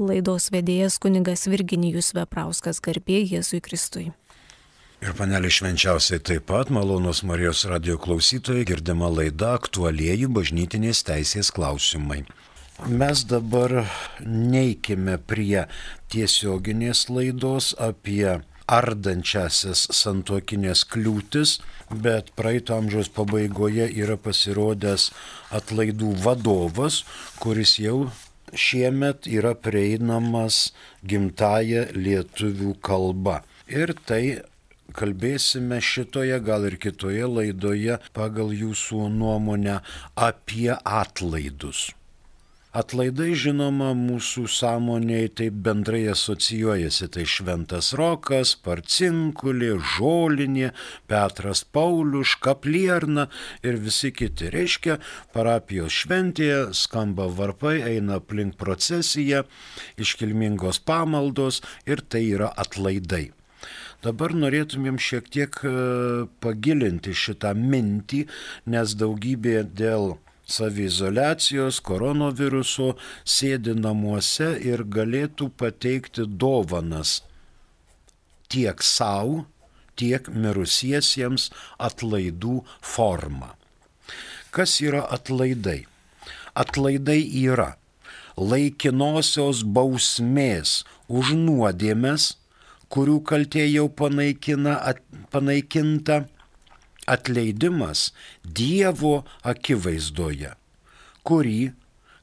Laidos vedėjas kuningas Virginijus Veprauskas garbė Jėzui Kristui. Ir panelė švenčiausiai taip pat malonus Marijos radio klausytojai girdima laida aktualieji bažnytinės teisės klausimai. Mes dabar neikime prie tiesioginės laidos apie ardančiasis santokinės kliūtis, bet praeito amžiaus pabaigoje yra pasirodęs atlaidų vadovas, kuris jau šiemet yra prieinamas gimtaja lietuvių kalba. Ir tai kalbėsime šitoje, gal ir kitoje laidoje pagal jūsų nuomonę apie atlaidus. Atlaidai, žinoma, mūsų sąmonėje taip bendrai asocijuojasi. Tai Šventas Rokas, Parcinkulė, Žolinė, Petras Paulius, Kaplierna ir visi kiti. Reiškia, parapijos šventėje skamba varpai, eina aplink procesiją, iškilmingos pamaldos ir tai yra atlaidai. Dabar norėtumėm šiek tiek e, pagilinti šitą mintį, nes daugybė dėl savizolacijos, koronaviruso sėdi namuose ir galėtų pateikti dovanas tiek savo, tiek mirusiesiems atlaidų forma. Kas yra atlaidai? Atlaidai yra laikinosios bausmės už nuodėmės, kurių kaltė jau panaikina, at, panaikinta, atleidimas Dievo akivaizdoje, kurį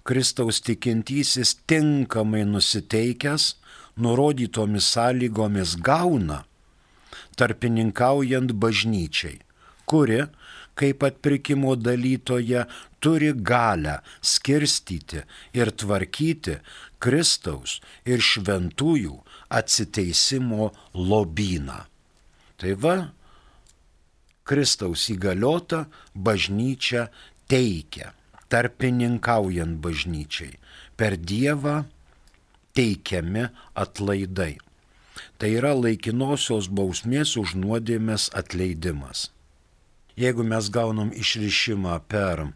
Kristaus tikintysis tinkamai nusiteikęs, nurodytomis sąlygomis gauna, tarpininkaujant bažnyčiai, kuri, kaip atpirkimo dalytoje, turi galę skirstyti ir tvarkyti Kristaus ir šventųjų atsiteisimo lobyną. Tai va, Kristaus įgaliota bažnyčia teikia, tarpininkaujant bažnyčiai, per Dievą teikiami atlaidai. Tai yra laikinosios bausmės už nuodėmės atleidimas. Jeigu mes gaunam išrišimą per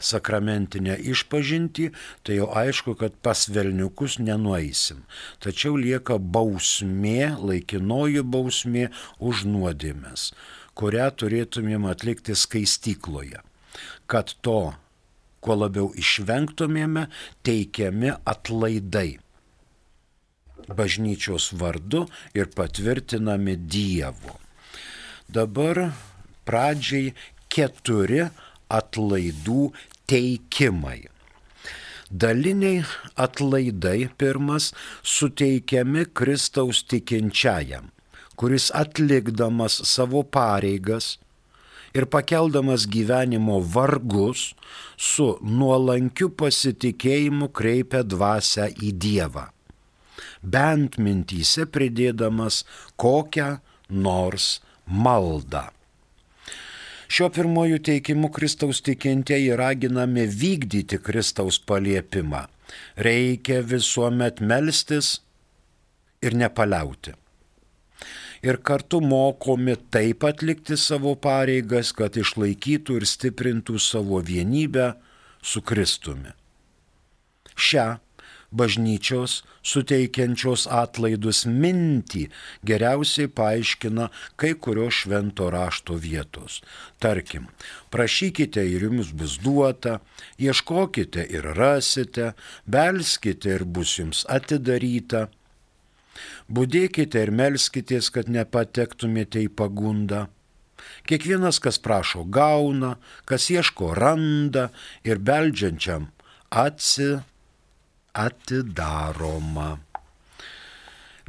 sakramentinę išpažinti, tai jau aišku, kad pas velniukus nenueisim. Tačiau lieka bausmė, laikinoji bausmė už nuodėmės, kurią turėtumėm atlikti skaistykloje. Kad to, kuo labiau išvengtumėme, teikiami atlaidai bažnyčios vardu ir patvirtinami Dievu. Dabar pradžiai keturi atlaidų teikimai. Daliniai atlaidai pirmas suteikiami Kristaus tikinčiajam, kuris atlikdamas savo pareigas ir pakeldamas gyvenimo vargus su nuolankiu pasitikėjimu kreipia dvasę į Dievą, bent mintyse pridėdamas kokią nors maldą. Šio pirmojų teikimų Kristaus tikintieji raginami vykdyti Kristaus paliepimą. Reikia visuomet melstis ir nepaliauti. Ir kartu mokomi taip atlikti savo pareigas, kad išlaikytų ir stiprintų savo vienybę su Kristumi. Šią bažnyčios suteikiančios atlaidus mintį geriausiai paaiškina kai kurios švento rašto vietos. Tarkim, prašykite ir jums bus duota, ieškokite ir rasite, belskite ir bus jums atidaryta. Būdėkite ir melskitės, kad nepatektumėte į pagundą. Kiekvienas, kas prašo, gauna, kas ieško, randa ir beldžiančiam atsiprašo atidaroma.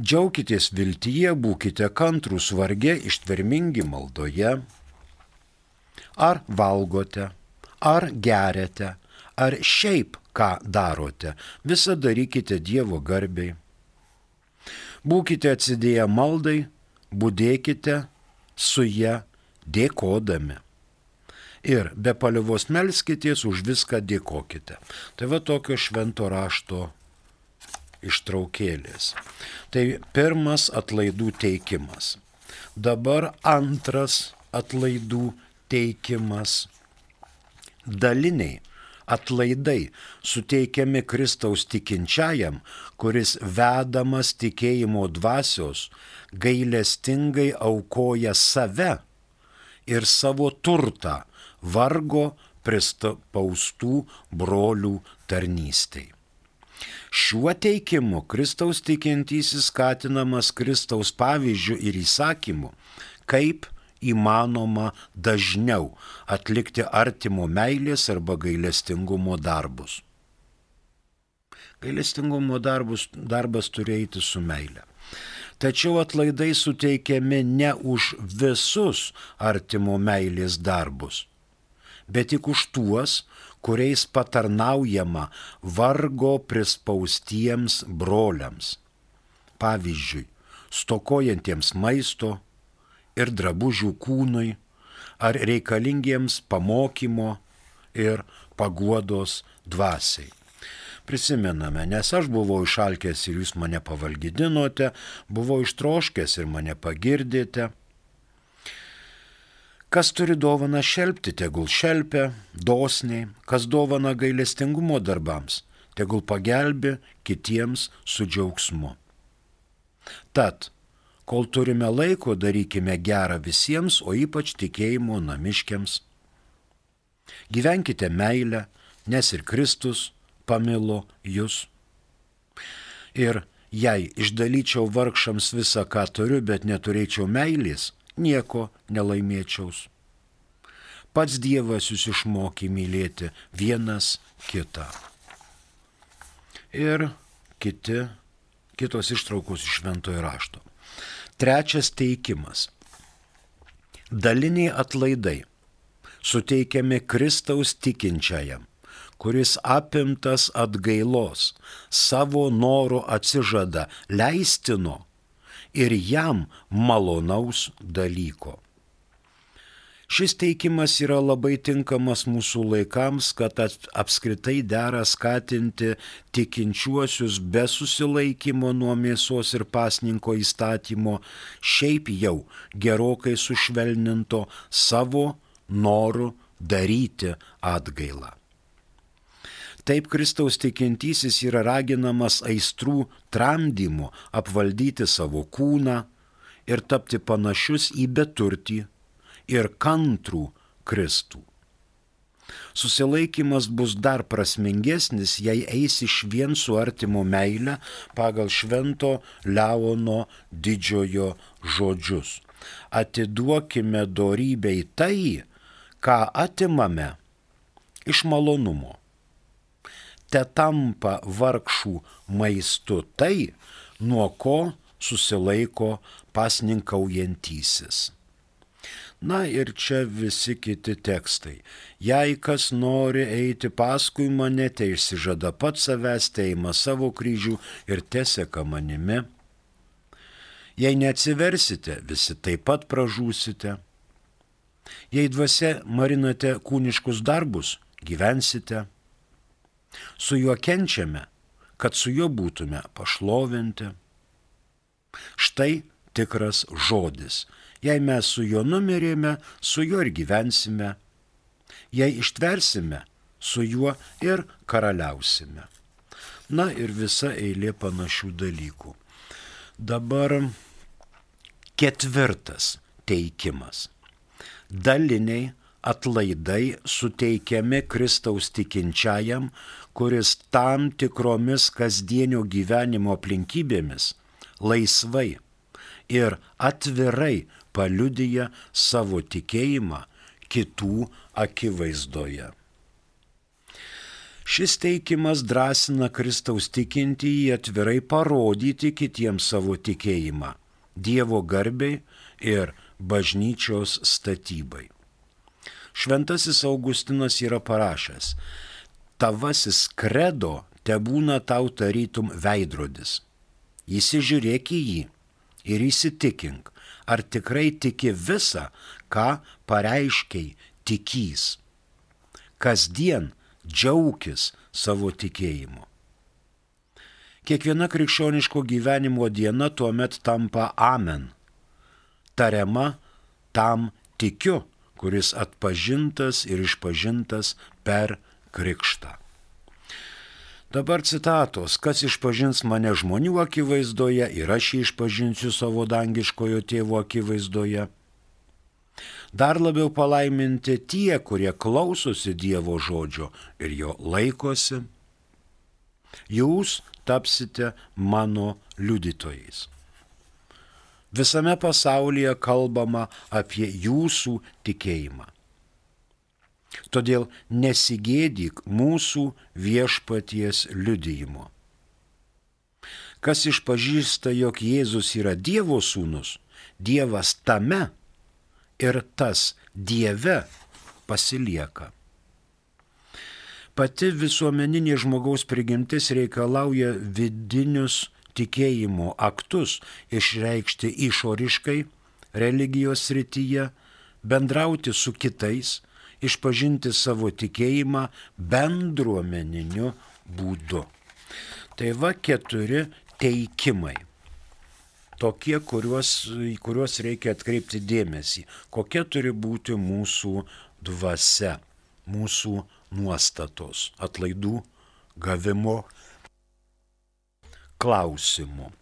Džiaukitės viltyje, būkite kantrus vargė, ištvermingi maldoje. Ar valgote, ar geriate, ar šiaip ką darote, visą darykite Dievo garbiai. Būkite atsidėję maldai, būdėkite su ją dėkodami ir be palievos melskitės, už viską dėkokite. Tai va tokio švento rašto ištraukėlės. Tai pirmas atlaidų teikimas. Dabar antras atlaidų teikimas. Daliniai atlaidai suteikiami Kristaus tikinčiajam, kuris vedamas tikėjimo dvasios, gailestingai aukoja save ir savo turtą vargo pristapaustų brolių tarnystei. Šiuo teikimu Kristaus tikintysis skatinamas Kristaus pavyzdžių ir įsakymu, kaip įmanoma dažniau atlikti artimo meilės arba gailestingumo darbus. Gailestingumo darbus, darbas turi eiti su meile. Tačiau atlaidai suteikiami ne už visus artimo meilės darbus, bet tik už tuos, kuriais patarnaujama vargo prispaustiems broliams. Pavyzdžiui, stokojantiems maisto ir drabužių kūnui, ar reikalingiems pamokymo ir paguodos dvasiai. Prisimename, nes aš buvau išalkęs ir jūs mane pavalgydinote, buvau ištroškęs ir mane pagirdėte Kas turi dovaną šelbti, tegul šelpia dosniai, kas dovana gailestingumo darbams, tegul pagelbi kitiems su džiaugsmu. Tad, kol turime laiko, darykime gerą visiems, o ypač tikėjimo namiškiams. Gyvenkite meilę, nes ir Kristus pamilo jūs. Ir jei išdalyčiau vargšams visą, ką turiu, bet neturėčiau meilės, nieko nelaimėčiaus. Pats Dievas jūs išmokė mylėti vienas kitą. Ir kiti, kitos ištraukos iš šventojo rašto. Trečias teikimas. Daliniai atlaidai suteikiami Kristaus tikinčiajam, kuris apimtas atgailos, savo norų atsižada leistino ir jam malonaus dalyko. Šis teikimas yra labai tinkamas mūsų laikams, kad apskritai dera skatinti tikinčiuosius be susilaikymo nuo mėsos ir pasninko įstatymo, šiaip jau gerokai sušvelninto savo noru daryti atgailą. Taip Kristaus tikintysis yra raginamas aistrų tramdymu apvaldyti savo kūną ir tapti panašius į beturtį ir kantrų Kristų. Susilaikimas bus dar prasmingesnis, jei eis iš vien su artimo meile pagal švento Leono didžiojo žodžius. Atiduokime dorybei tai, ką atimame iš malonumo te tampa vargšų maistu tai, nuo ko susilaiko pasninkaujantysis. Na ir čia visi kiti tekstai. Jei kas nori eiti paskui mane, tai išsižada pats savęs, teima savo kryžių ir teseka manimi. Jei neatsiversite, visi taip pat pražūsite. Jei dvasia marinate kūniškus darbus, gyvensite. Su juo kenčiame, kad su juo būtume pašlovinti. Štai tikras žodis. Jei mes su juo numirėme, su juo ir gyvensime. Jei ištversime, su juo ir karaliausime. Na ir visa eilė panašių dalykų. Dabar ketvirtas teikimas. Daliniai atlaidai suteikiami Kristaus tikinčiajam, kuris tam tikromis kasdienio gyvenimo aplinkybėmis laisvai ir atvirai paliudyja savo tikėjimą kitų akivaizdoje. Šis teikimas drąsina Kristaus tikintįjį atvirai parodyti kitiems savo tikėjimą Dievo garbiai ir bažnyčios statybai. Šventasis Augustinas yra parašęs, tavasis kredo te būna tau tarytum veidrodis. Įsižiūrėk į jį ir įsitikink, ar tikrai tiki visą, ką pareiškiai tikys. Kasdien džiaukis savo tikėjimu. Kiekviena krikščioniško gyvenimo diena tuomet tampa amen. Tariama tam tikiu kuris atpažintas ir išpažintas per krikštą. Dabar citatos, kas išpažins mane žmonių akivaizdoje ir aš jį išpažinsiu savo dangiškojo tėvo akivaizdoje. Dar labiau palaiminti tie, kurie klausosi Dievo žodžio ir jo laikosi. Jūs tapsite mano liudytojais. Visame pasaulyje kalbama apie jūsų tikėjimą. Todėl nesigėdyk mūsų viešpaties liudijimo. Kas išpažįsta, jog Jėzus yra Dievo sūnus, Dievas tame ir tas Dieve pasilieka. Pati visuomeninė žmogaus prigimtis reikalauja vidinius tikėjimo aktus išreikšti išoriškai religijos srityje, bendrauti su kitais, išpažinti savo tikėjimą bendruomeniniu būdu. Tai va keturi teikimai. Tokie, kuriuos, į kuriuos reikia atkreipti dėmesį. Kokia turi būti mūsų dvasia, mūsų nuostatos, atlaidų gavimo klausimų.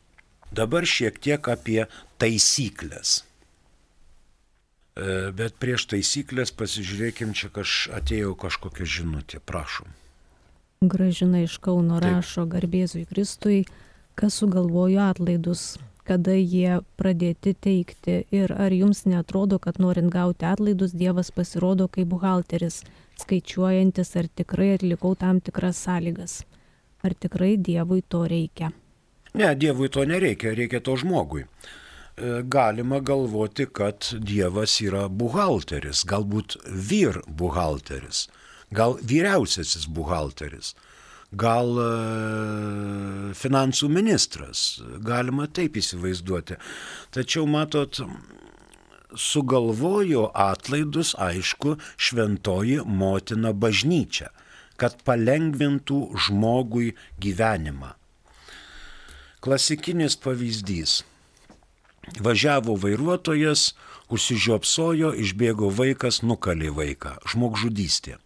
Dabar šiek tiek apie taisyklės. E, bet prieš taisyklės pasižiūrėkim, čia kaž, atėjo kažkokia žinutė, prašom. Gražina iš Kauno Taip. rašo garbėzui Kristui, kas sugalvojo atlaidus, kada jie pradėti teikti ir ar jums netrodo, kad norint gauti atlaidus Dievas pasirodo kaip buhalteris, skaičiuojantis, ar tikrai atlikau tam tikras sąlygas. Ar tikrai Dievui to reikia? Ne, Dievui to nereikia, reikia to žmogui. E, galima galvoti, kad Dievas yra buhalteris, galbūt vyr buhalteris, gal vyriausiasis buhalteris, gal e, finansų ministras, galima taip įsivaizduoti. Tačiau matot, sugalvojo atlaidus, aišku, šventoji motina bažnyčia, kad palengvintų žmogui gyvenimą. Klasikinis pavyzdys Važiavo vairuotojas, užsižiopsojo, išbėgo vaikas, nukalė vaiką. Žmogžudystė.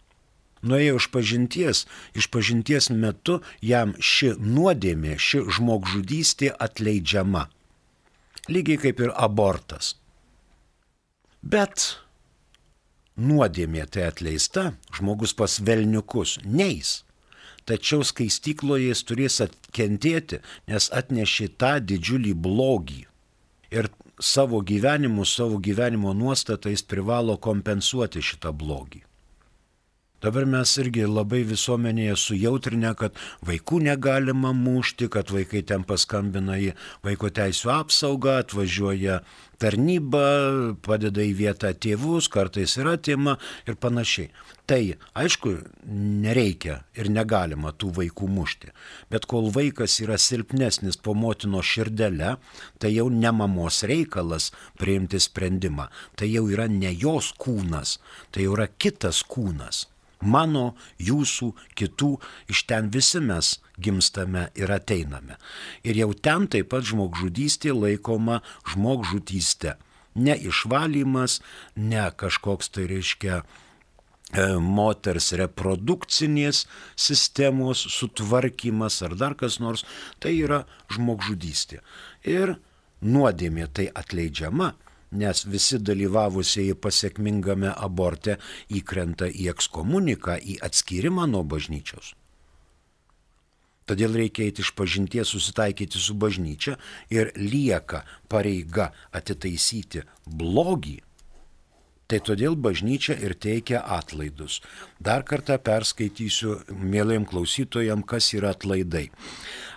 Nuėjo iš pažinties, iš pažinties metu jam ši nuodėmė, ši žmogžudystė atleidžiama. Lygiai kaip ir abortas. Bet nuodėmė tai atleista, žmogus pas velniukus neis. Tačiau skaistykloje jis turės atkentėti, nes atnešė tą didžiulį blogį ir savo gyvenimu, savo gyvenimo nuostatais privalo kompensuoti šitą blogį. Dabar mes irgi labai visuomenėje sujautrinę, kad vaikų negalima mušti, kad vaikai ten paskambina į vaiko teisų apsaugą, atvažiuoja tarnyba, padeda į vietą tėvus, kartais yra atima ir panašiai. Tai aišku, nereikia ir negalima tų vaikų mušti. Bet kol vaikas yra silpnesnis po motino širdele, tai jau ne mamos reikalas priimti sprendimą. Tai jau yra ne jos kūnas, tai jau yra kitas kūnas mano, jūsų, kitų, iš ten visi mes gimstame ir ateiname. Ir jau ten taip pat žmogžudystė laikoma žmogžudystė. Ne išvalymas, ne kažkoks tai reiškia moters reprodukcinės sistemos sutvarkymas ar dar kas nors, tai yra žmogžudystė. Ir nuodėmė tai atleidžiama, nes visi dalyvavusieji pasiekmingame aborte įkrenta į ekskomuniką, į atskyrimą nuo bažnyčios. Todėl reikia eiti iš pažinties, susitaikyti su bažnyčia ir lieka pareiga atitaisyti blogį Tai todėl bažnyčia ir teikia atlaidus. Dar kartą perskaitysiu mėlym klausytojam, kas yra atlaidai.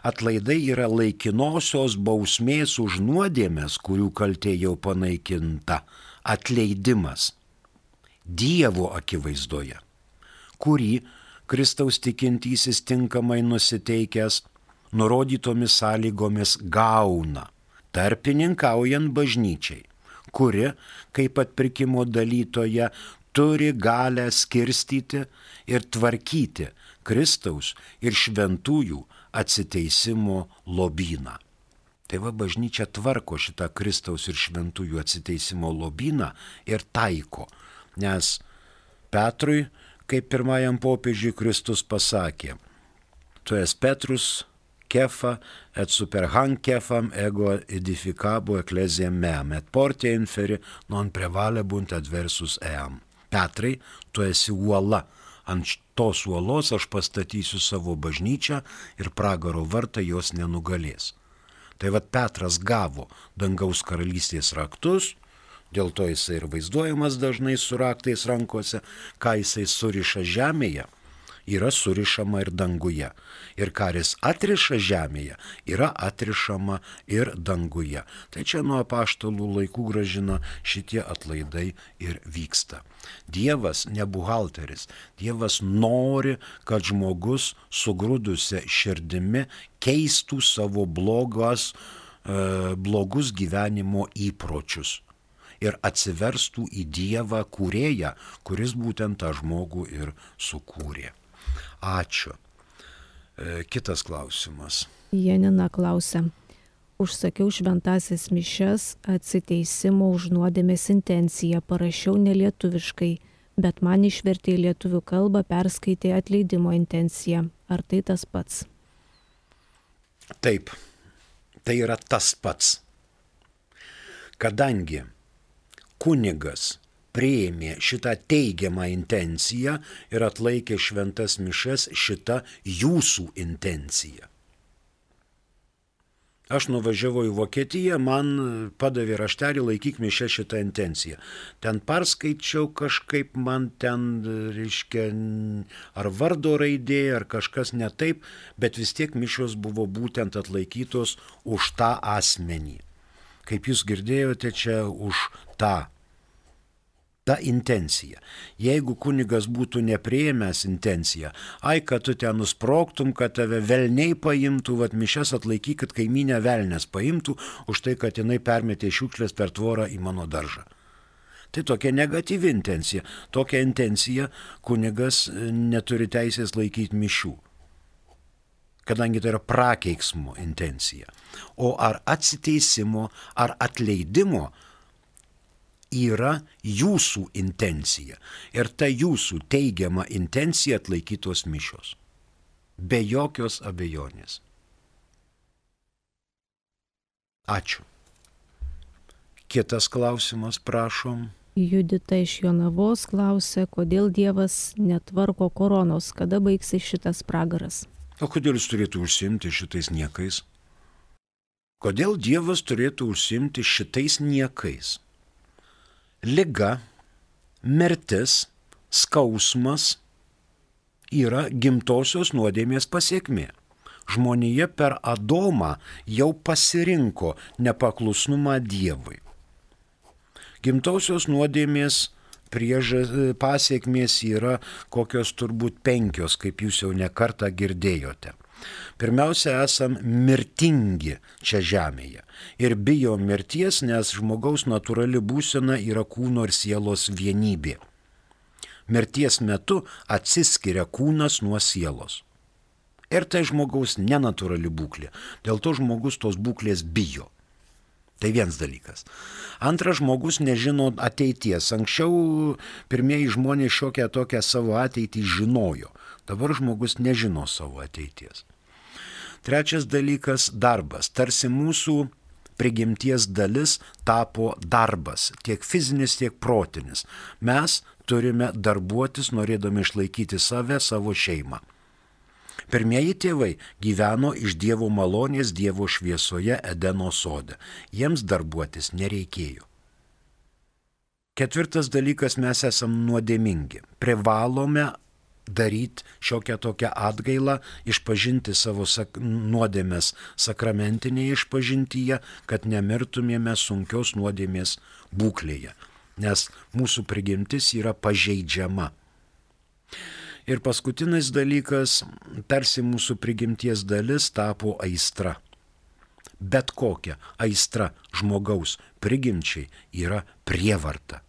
Atlaidai yra laikinosios bausmės už nuodėmės, kurių kaltė jau panaikinta. Atleidimas. Dievo akivaizdoje, kurį Kristaus tikintysis tinkamai nusiteikęs, nurodytomis sąlygomis gauna, tarpininkaujant bažnyčiai kuri, kaip atpirkimo dalytoja, turi galę skirstyti ir tvarkyti Kristaus ir šventųjų atsiteisimo lobyną. Tai va bažnyčia tvarko šitą Kristaus ir šventųjų atsiteisimo lobyną ir taiko, nes Petrui kaip pirmajam popiežiui Kristus pasakė, tu esi Petrus, kefa, et super han kefam ego edificabo ecclesiam meam, et porte inferi non prevale bunt adversus eam. Petrai, tu esi uola, ant tos uolos aš pastatysiu savo bažnyčią ir pragaro vartą jos nenugalės. Tai vad Petras gavo dangaus karalystės raktus, dėl to jisai ir vaizduojamas dažnai su raktais rankose, ką jisai suriša žemėje, yra surišama ir danguje. Ir karis atriša žemėje, yra atrišama ir danguje. Tai čia nuo apaštalų laikų gražina šitie atlaidai ir vyksta. Dievas ne buhalteris, Dievas nori, kad žmogus sugrūdusią širdimi keistų savo blogas, e, blogus gyvenimo įpročius ir atsiverstų į Dievą kūrėją, kuris būtent tą žmogų ir sukūrė. Ačiū. E, kitas klausimas. Janina klausia. Užsakiau šventasis mišes atsiteisimo už nuodėmės intenciją, parašiau nelietuviškai, bet man išvertė į lietuvių kalbą, perskaitė atleidimo intenciją. Ar tai tas pats? Taip, tai yra tas pats. Kadangi kunigas prieimė šitą teigiamą intenciją ir atlaikė šventas mišes šitą jūsų intenciją. Aš nuvažiavau į Vokietiją, man padavė raštelį laikyk mišę šitą intenciją. Ten perskaičiau kažkaip man ten, reiškia, ar vardo raidė, ar kažkas ne taip, bet vis tiek mišios buvo būtent atlaikytos už tą asmenį. Kaip jūs girdėjote, čia už tą ta intencija. Jeigu kunigas būtų neprieimęs intenciją, ai, kad tu ten nusproktum, kad tave velniai paimtų, vad mišes atlaikyk, kad kaiminė velnės paimtų už tai, kad jinai permetė šiukšlės per tvorą į mano daržą. Tai tokia negatyvi intencija. Tokia intencija kunigas e, neturi teisės laikyti mišių kadangi tai yra prakeiksmo intencija. O ar atsiteisimo, ar atleidimo yra jūsų intencija. Ir ta jūsų teigiama intencija atlaikytos mišios. Be jokios abejonės. Ačiū. Kitas klausimas, prašom. Judita iš Jonavos klausė, kodėl Dievas netvarko koronos, kada baigsis šitas pragaras. O kodėl jis turėtų užsimti šitais niekais? Kodėl Dievas turėtų užsimti šitais niekais? Lyga, mirtis, skausmas yra gimtosios nuodėmės pasiekmė. Žmonija per Adomą jau pasirinko nepaklusnumą Dievui. Gimtosios nuodėmės priežas, pasiekmės yra kokios turbūt penkios, kaip jūs jau nekartą girdėjote. Pirmiausia, esam mirtingi čia žemėje ir bijo mirties, nes žmogaus natūrali būsena yra kūno ir sielos vienybė. Mirties metu atsiskiria kūnas nuo sielos. Ir tai žmogaus nenatūrali būklė. Dėl to žmogus tos būklės bijo. Tai vienas dalykas. Antras žmogus nežino ateities. Anksčiau pirmieji žmonės šiokią tokią savo ateitį žinojo. Dabar žmogus nežino savo ateities. Trečias dalykas - darbas. Tarsi mūsų prigimties dalis tapo darbas, tiek fizinis, tiek protinis. Mes turime darbuotis, norėdami išlaikyti save, savo šeimą. Pirmieji tėvai gyveno iš Dievo malonės Dievo šviesoje Edeno sode. Jiems darbuotis nereikėjo. Ketvirtas dalykas - mes esame nuodėmingi. Privalome daryti šiokią tokią atgailą, išpažinti savo sak nuodėmės sakramentinėje išpažintyje, kad nemirtumėme sunkios nuodėmės būklėje, nes mūsų prigimtis yra pažeidžiama. Ir paskutinis dalykas, tarsi mūsų prigimties dalis tapo aistra. Bet kokia aistra žmogaus prigimčiai yra prievarta.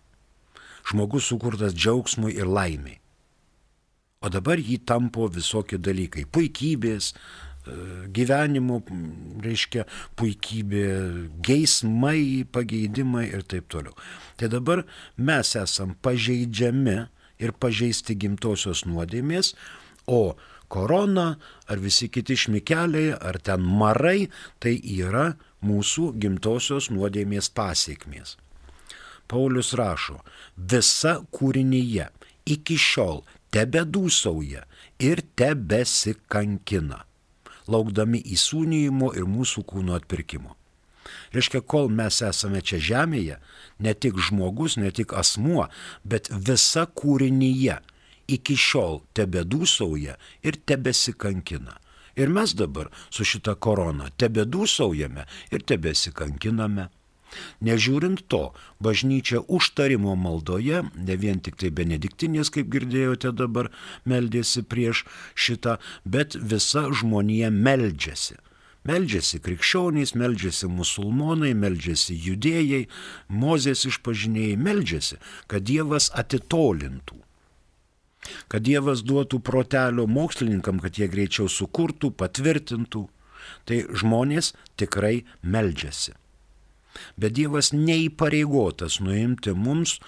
Žmogus sukurtas džiaugsmui ir laimiai. O dabar jį tampo visokie dalykai - puikybės, e, gyvenimo, reiškia, puikybė, geismai, pageidimai ir taip toliau. Tai dabar mes esam pažeidžiami ir pažeisti gimtosios nuodėmės, o korona ar visi kiti šmikeliai ar ten marai tai yra mūsų gimtosios nuodėmės pasiekmės. Paulius rašo, visa kūrinyje iki šiol tebe dūsauja ir tebesikankina, laukdami įsūnyjimo ir mūsų kūno atpirkimo. Reiškia, kol mes esame čia žemėje, ne tik žmogus, ne tik asmuo, bet visa kūrinyje iki šiol tebe dūsauja ir tebesikankina. Ir mes dabar su šita korona tebe dūsaujame ir tebesikankiname. Nežiūrint to, bažnyčia užtarimo maldoje, ne vien tik tai benediktinės, kaip girdėjote dabar, meldėsi prieš šitą, bet visa žmonija meldžiasi. Meldžiasi krikščionys, meldžiasi musulmonai, meldžiasi judėjai, mozės išpažinėjai, meldžiasi, kad Dievas atitolintų. Kad Dievas duotų protelio mokslininkam, kad jie greičiau sukurtų, patvirtintų. Tai žmonės tikrai meldžiasi. Bet Dievas neįpareigotas nuimti mums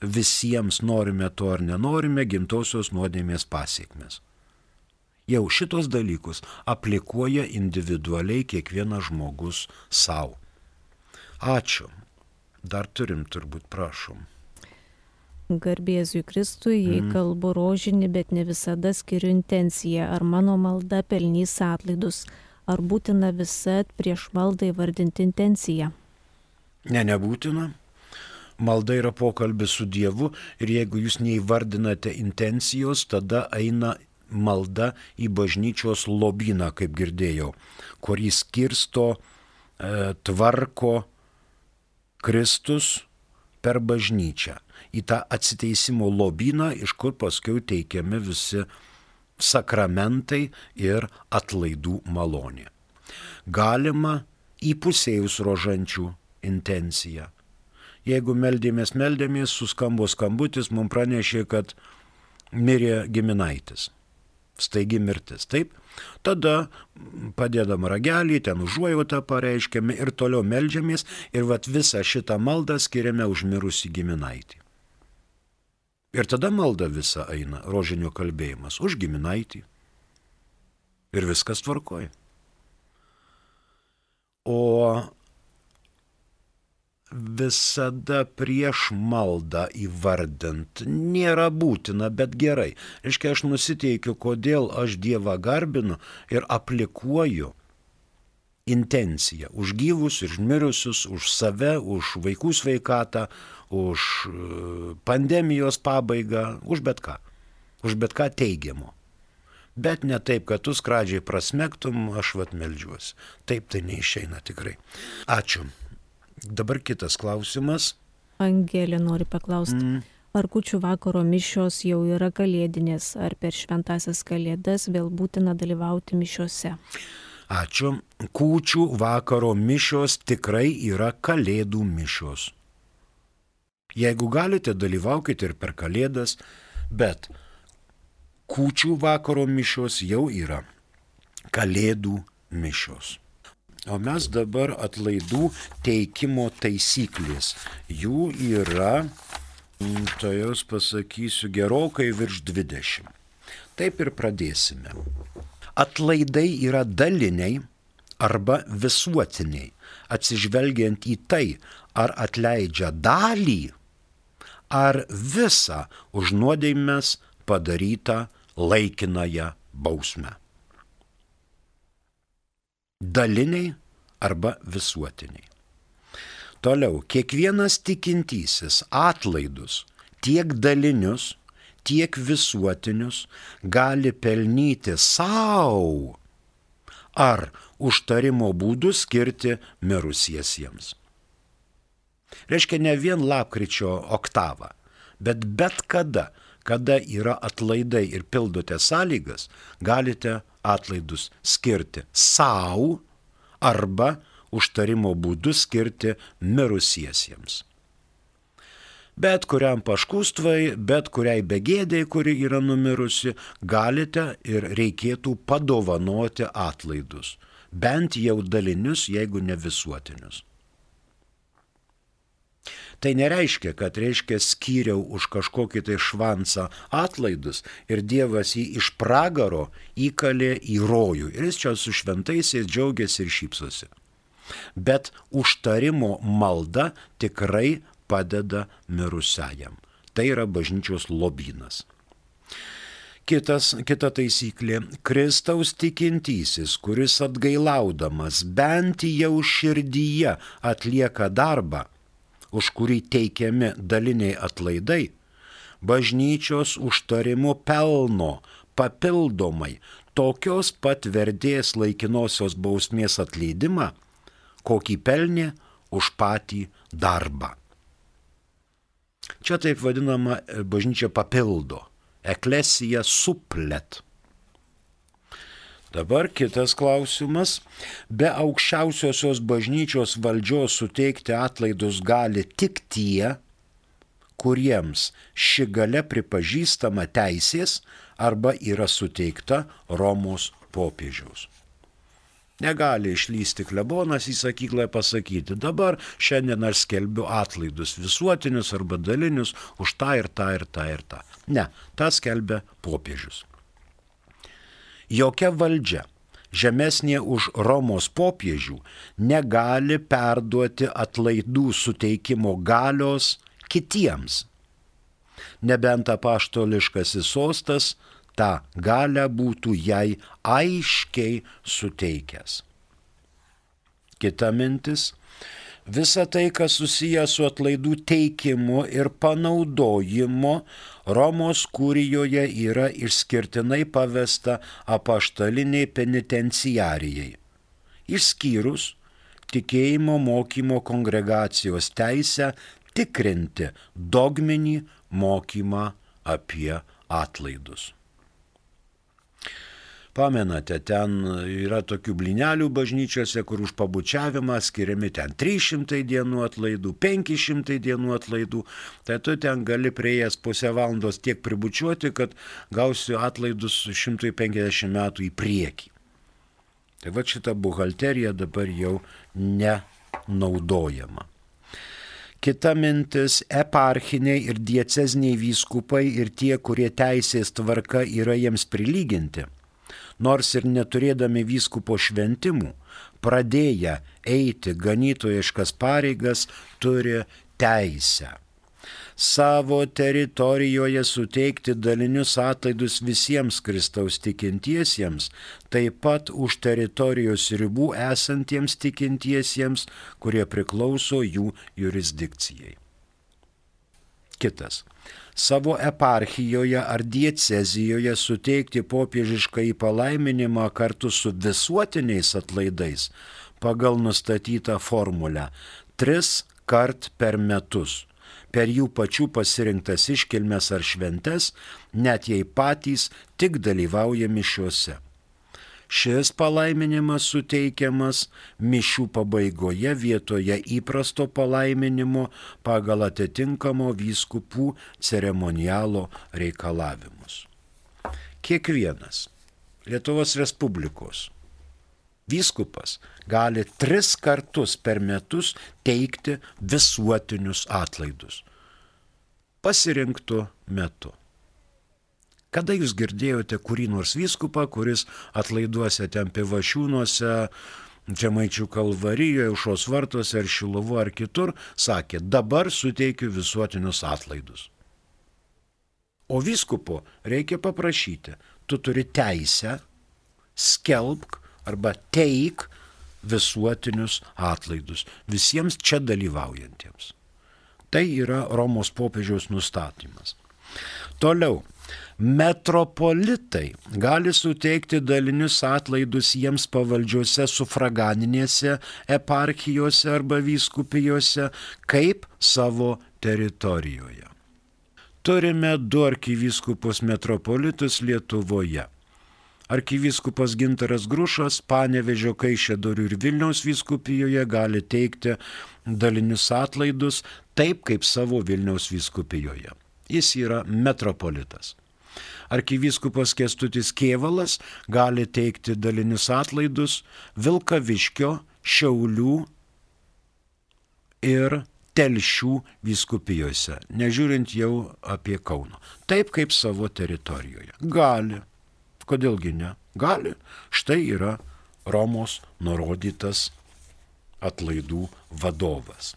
visiems norime to ar nenorime gimtosios nuodėmės pasiekmes. Jau šitos dalykus aplikuoja individualiai kiekvienas žmogus savo. Ačiū. Dar turim turbūt, prašom. Garbėzui Kristui, jei mm. kalbu rožinį, bet ne visada skiriu intenciją, ar mano malda pelnys atlaidus, ar būtina visat prieš maldą įvardinti intenciją. Ne, nebūtina. Malda yra pokalbis su Dievu ir jeigu jūs neįvardinate intencijos, tada eina malda į bažnyčios lobyną, kaip girdėjau, kur jis skirsto e, tvarko Kristus per bažnyčią. Į tą atsiteisimo lobyną, iš kur paskui teikiami visi sakramentai ir atlaidų malonė. Galima įpusėjus rožančių intenciją. Jeigu meldėmės, meldėmės, suskambo skambutis, mums pranešė, kad mirė giminaitis. Staigi mirtis, taip? Tada padėdam ragelį, ten užuojautą pareiškiame ir toliau meldžiamės ir vat visą šitą maldą skiriame užmirusi giminaitį. Ir tada malda visa eina, rožinio kalbėjimas, už giminaitį. Ir viskas tvarkoja. O visada prieš maldą įvardint. Nėra būtina, bet gerai. Reiškia, aš nusiteikiu, kodėl aš Dievą garbinu ir aplikuoju intenciją už gyvus ir mirusius, už save, už vaikų sveikatą, už e, pandemijos pabaigą, už bet ką. Už bet ką teigiamo. Bet ne taip, kad tu skradžiai prasmektum, aš vat melžiuosi. Taip tai neišeina tikrai. Ačiū. Dabar kitas klausimas. Angelė nori paklausti. Mm. Ar kučių vakaro mišios jau yra kalėdinės, ar per šventasias kalėdas vėl būtina dalyvauti mišiuose? Ačiū. Kūčių vakaro mišios tikrai yra kalėdų mišios. Jeigu galite, dalyvaukite ir per kalėdas, bet kūčių vakaro mišios jau yra kalėdų mišios. O mes dabar atlaidų teikimo taisyklės. Jų yra, mm, tai jos pasakysiu, gerokai virš 20. Taip ir pradėsime. Atlaidai yra daliniai arba visuotiniai, atsižvelgiant į tai, ar atleidžia dalį, ar visą už nuodėmės padarytą laikinąją bausmę daliniai arba visuotiniai. Toliau, kiekvienas tikintysis atlaidus, tiek dalinius, tiek visuotinius gali pelnyti savo ar užtarimo būdų skirti mirusiesiems. Reiškia ne vien lapkričio oktavą, bet bet kada, kada yra atlaidai ir pildote sąlygas, galite atlaidus skirti savo arba užtarimo būdu skirti mirusiesiems. Bet kuriam paškustvai, bet kuriai begėdėjai, kuri yra numirusi, galite ir reikėtų padovanoti atlaidus, bent jau dalinius, jeigu ne visuotinius. Tai nereiškia, kad reiškia skyriau už kažkokį tai švansą atlaidus ir Dievas jį iš pragaro įkalė į rojų ir jis čia su šventaisiais džiaugiasi ir šypsosi. Bet užtarimo malda tikrai padeda mirusiajam. Tai yra bažnyčios lobynas. Kitas, kita taisyklė - Kristaus tikintysis, kuris atgailaudamas bent jau širdyje atlieka darbą, už kurį teikiami daliniai atlaidai, bažnyčios užtarimu pelno papildomai tokios pat verdės laikinosios bausmės atleidimą, kokį pelnė už patį darbą. Čia taip vadinama bažnyčia papildo eklesija suplet. Dabar kitas klausimas. Be aukščiausiosios bažnyčios valdžios suteikti atlaidus gali tik tie, kuriems ši gale pripažįstama teisės arba yra suteikta Romos popiežiaus. Negali išlysti klebonas į sakyklą pasakyti, dabar šiandien aš skelbiu atlaidus visuotinius arba dalinius už tą ir tą ir tą ir tą. Ne, tą skelbia popiežius. Jokia valdžia žemesnė už Romos popiežių negali perduoti atlaidų suteikimo galios kitiems. Nebent apaštoliškasis sostas tą galę būtų jai aiškiai suteikęs. Kita mintis - visa tai, kas susijęs su atlaidų teikimu ir panaudojimu, Romos kūrijoje yra išskirtinai pavesta apaštaliniai penitenciarijai. Išskyrus tikėjimo mokymo kongregacijos teisę tikrinti dogminį mokymą apie atlaidus. Pamenate, ten yra tokių blinelių bažnyčiose, kur už pabučiavimą skiriami ten 300 dienų atlaidų, 500 dienų atlaidų. Tai tu ten gali prieėjęs pusę valandos tiek pribučiuoti, kad gausi atlaidus 150 metų į priekį. Tai va šita buhalterija dabar jau nenaudojama. Kita mintis - eparchiniai ir dieceziniai vyskupai ir tie, kurie teisės tvarka yra jiems prilyginti nors ir neturėdami vyskupo šventimų, pradėję eiti ganytojiškas pareigas, turi teisę savo teritorijoje suteikti dalinius atlaidus visiems Kristaus tikintiesiems, taip pat už teritorijos ribų esantiems tikintiesiems, kurie priklauso jų jurisdikcijai. Kitas savo eparchijoje ar diecezijoje suteikti popiežišką įpalaiminimą kartu su visuotiniais atlaidais pagal nustatytą formulę - tris kart per metus per jų pačių pasirinktas iškilmes ar šventes, net jei patys tik dalyvauja mišiuose. Šis palaiminimas suteikiamas mišių pabaigoje vietoje įprasto palaiminimo pagal atitinkamo vyskupų ceremonialo reikalavimus. Kiekvienas Lietuvos Respublikos vyskupas gali tris kartus per metus teikti visuotinius atlaidus pasirinktų metu. Kada jūs girdėjote kurį nors vyskupą, kuris atlaiduose ten pivašiūnuose, Žemaičių kalvarijoje, Ušos vartuose ar Šilovu ar kitur, sakė, dabar suteikiu visuotinius atlaidus. O vyskupo reikia paprašyti, tu turi teisę skelbk arba teik visuotinius atlaidus visiems čia dalyvaujantiems. Tai yra Romos popiežiaus nustatymas. Toliau, Metropolitai gali suteikti dalinius atlaidus jiems pavaldžiuose sufraganinėse eparchijose arba vyskupijose kaip savo teritorijoje. Turime du arkivyskupus metropolitus Lietuvoje. Arkivyskupas Gintaras Grušas, Panevežio Kaišėdorių ir Vilniaus vyskupijoje gali teikti dalinius atlaidus taip kaip savo Vilniaus vyskupijoje. Jis yra metropolitas arkivyskupas Kestutis Kievalas gali teikti dalinius atlaidus Vilkaviškio, Šiaulių ir telšių vyskupijose, nežiūrint jau apie Kauno. Taip kaip savo teritorijoje. Gali. Kodėlgi ne? Gali. Štai yra Romos nurodytas atlaidų vadovas.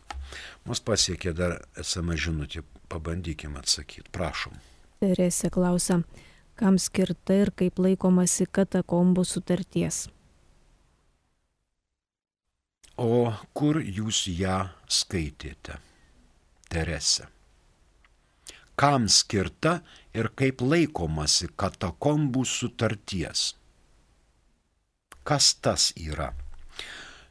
Mus pasiekė dar esame žinutė, pabandykim atsakyti, prašom. Teresė klausia, kam skirta ir kaip laikomasi katakombų sutarties. O kur jūs ją skaitėte, Terese? Kam skirta ir kaip laikomasi katakombų sutarties? Kas tas yra?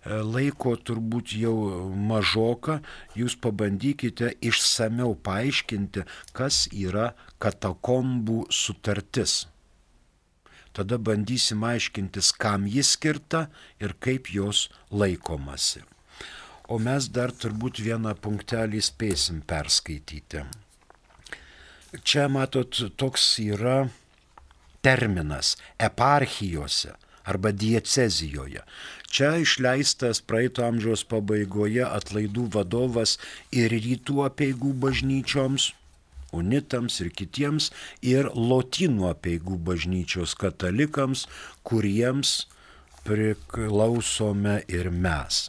E, laiko turbūt jau mažoka, jūs pabandykite išsameu paaiškinti, kas yra katakombų sutartis tada bandysim aiškintis, kam jis skirta ir kaip jos laikomasi. O mes dar turbūt vieną punktelį spėsim perskaityti. Čia matot, toks yra terminas eparchijose arba diecezijoje. Čia išleistas praeito amžiaus pabaigoje atlaidų vadovas ir rytų apieigų bažnyčioms unitams ir kitiems, ir lotynų apieigų bažnyčios katalikams, kuriems priklausome ir mes.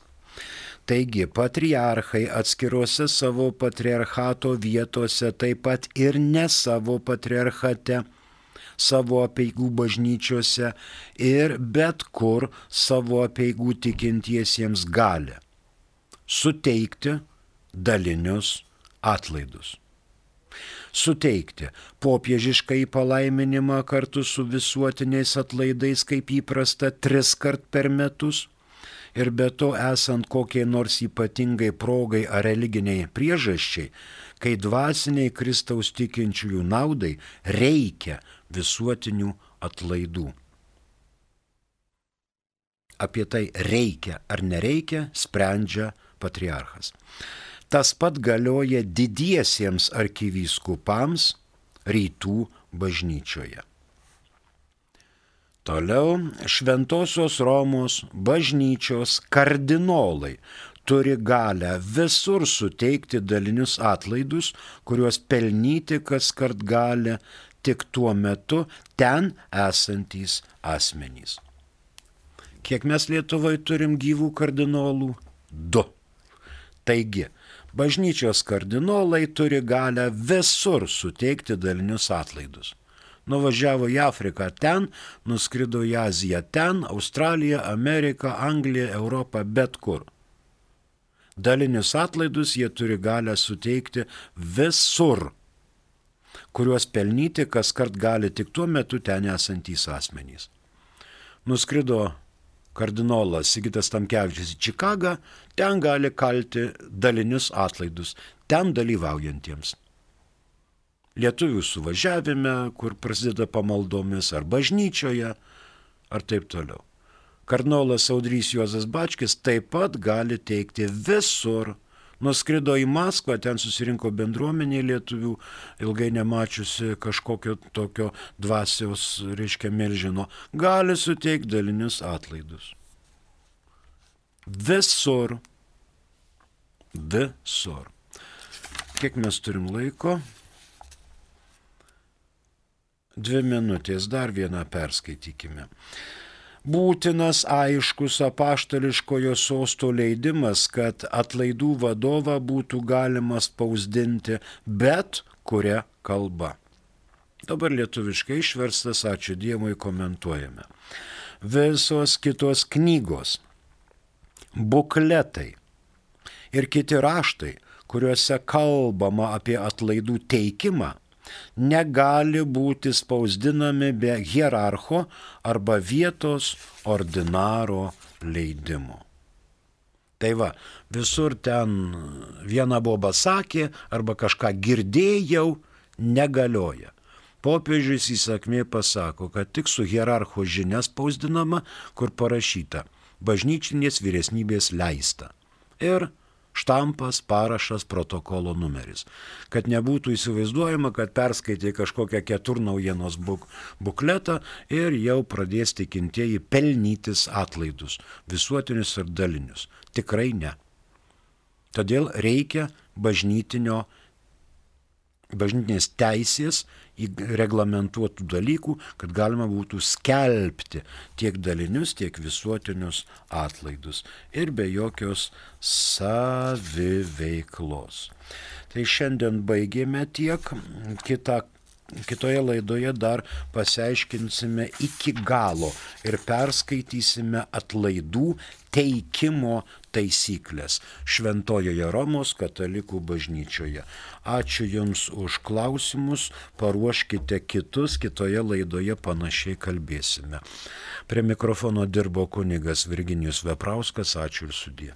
Taigi patriarchai atskiruose savo patriarchato vietose, taip pat ir ne savo patriarchate, savo apieigų bažnyčiose ir bet kur savo apieigų tikintiesiems gali suteikti dalinius atlaidus suteikti popiežišką įpalaiminimą kartu su visuotiniais atlaidais, kaip įprasta, tris kart per metus. Ir be to esant kokiai nors ypatingai progai ar religiniai priežasčiai, kai dvasiniai Kristaus tikinčiųjų naudai reikia visuotinių atlaidų. Apie tai reikia ar nereikia sprendžia patriarchas. Tas pat galioja didiesiems arkivyskupams rytų bažnyčioje. Toliau Šventojios Romos bažnyčios kardinolai turi galę visur suteikti dalinius atlaidus, kuriuos pelnyti kas kart gali tik tuo metu ten esantys asmenys. Kiek mes Lietuvoje turim gyvų kardinolų? Du. Taigi, bažnyčios kardinolai turi galę visur suteikti dalinius atlaidus. Nuvažiavo į Afriką ten, nuskrido į Aziją ten, Australiją, Ameriką, Angliją, Europą, bet kur. Dalinius atlaidus jie turi galę suteikti visur, kuriuos pelnyti kas kart gali tik tuo metu ten esantys asmenys. Nuskrido kardinolas Sigitas Tamkevičius į Čikagą, ten gali kalti dalinius atlaidus, ten dalyvaujantiems. Lietuvių suvažiavime, kur prasideda pamaldomis, ar bažnyčioje, ar taip toliau. Kardinolas Audrys Juozas Bačkis taip pat gali teikti visur nuskrido į Maskvą, ten susirinko bendruomenė lietuvių, ilgai nemačiusi kažkokio tokio dvasios, reiškia, milžino, gali suteikti dalinius atlaidus. Visur. Visur. Kiek mes turim laiko? Dvi minutės, dar vieną perskaitykime būtinas aiškus apaštališkojo sosto leidimas, kad atlaidų vadovą būtų galima spausdinti bet kuria kalba. Dabar lietuviškai išverstas, ačiū Dievui, komentuojame. Visos kitos knygos, bukletai ir kiti raštai, kuriuose kalbama apie atlaidų teikimą, negali būti spausdinami be hierarcho arba vietos ordinaro leidimo. Tai va, visur ten viena boba sakė arba kažką girdėjau, negalioja. Popiežius įsakmė pasako, kad tik su hierarcho žinia spausdinama, kur parašyta bažnyčinės vyresnybės leista. Ir štampas, parašas, protokolo numeris. Kad nebūtų įsivaizduojama, kad perskaitai kažkokią keturnaujienos buk, bukletą ir jau pradės tikintieji pelnytis atlaidus, visuotinius ir dalinius. Tikrai ne. Todėl reikia bažnytinio, bažnytinės teisės reglamentuotų dalykų, kad galima būtų skelbti tiek dalinius, tiek visuotinius atlaidus ir be jokios saviveiklos. Tai šiandien baigėme tiek, kitą kitoje laidoje dar pasiaiškinsime iki galo ir perskaitysime atlaidų teikimo taisyklės Šventojoje Romos katalikų bažnyčioje. Ačiū Jums už klausimus, paruoškite kitus, kitoje laidoje panašiai kalbėsime. Prie mikrofono dirbo kunigas Virginijus Veprauskas, ačiū ir sudė.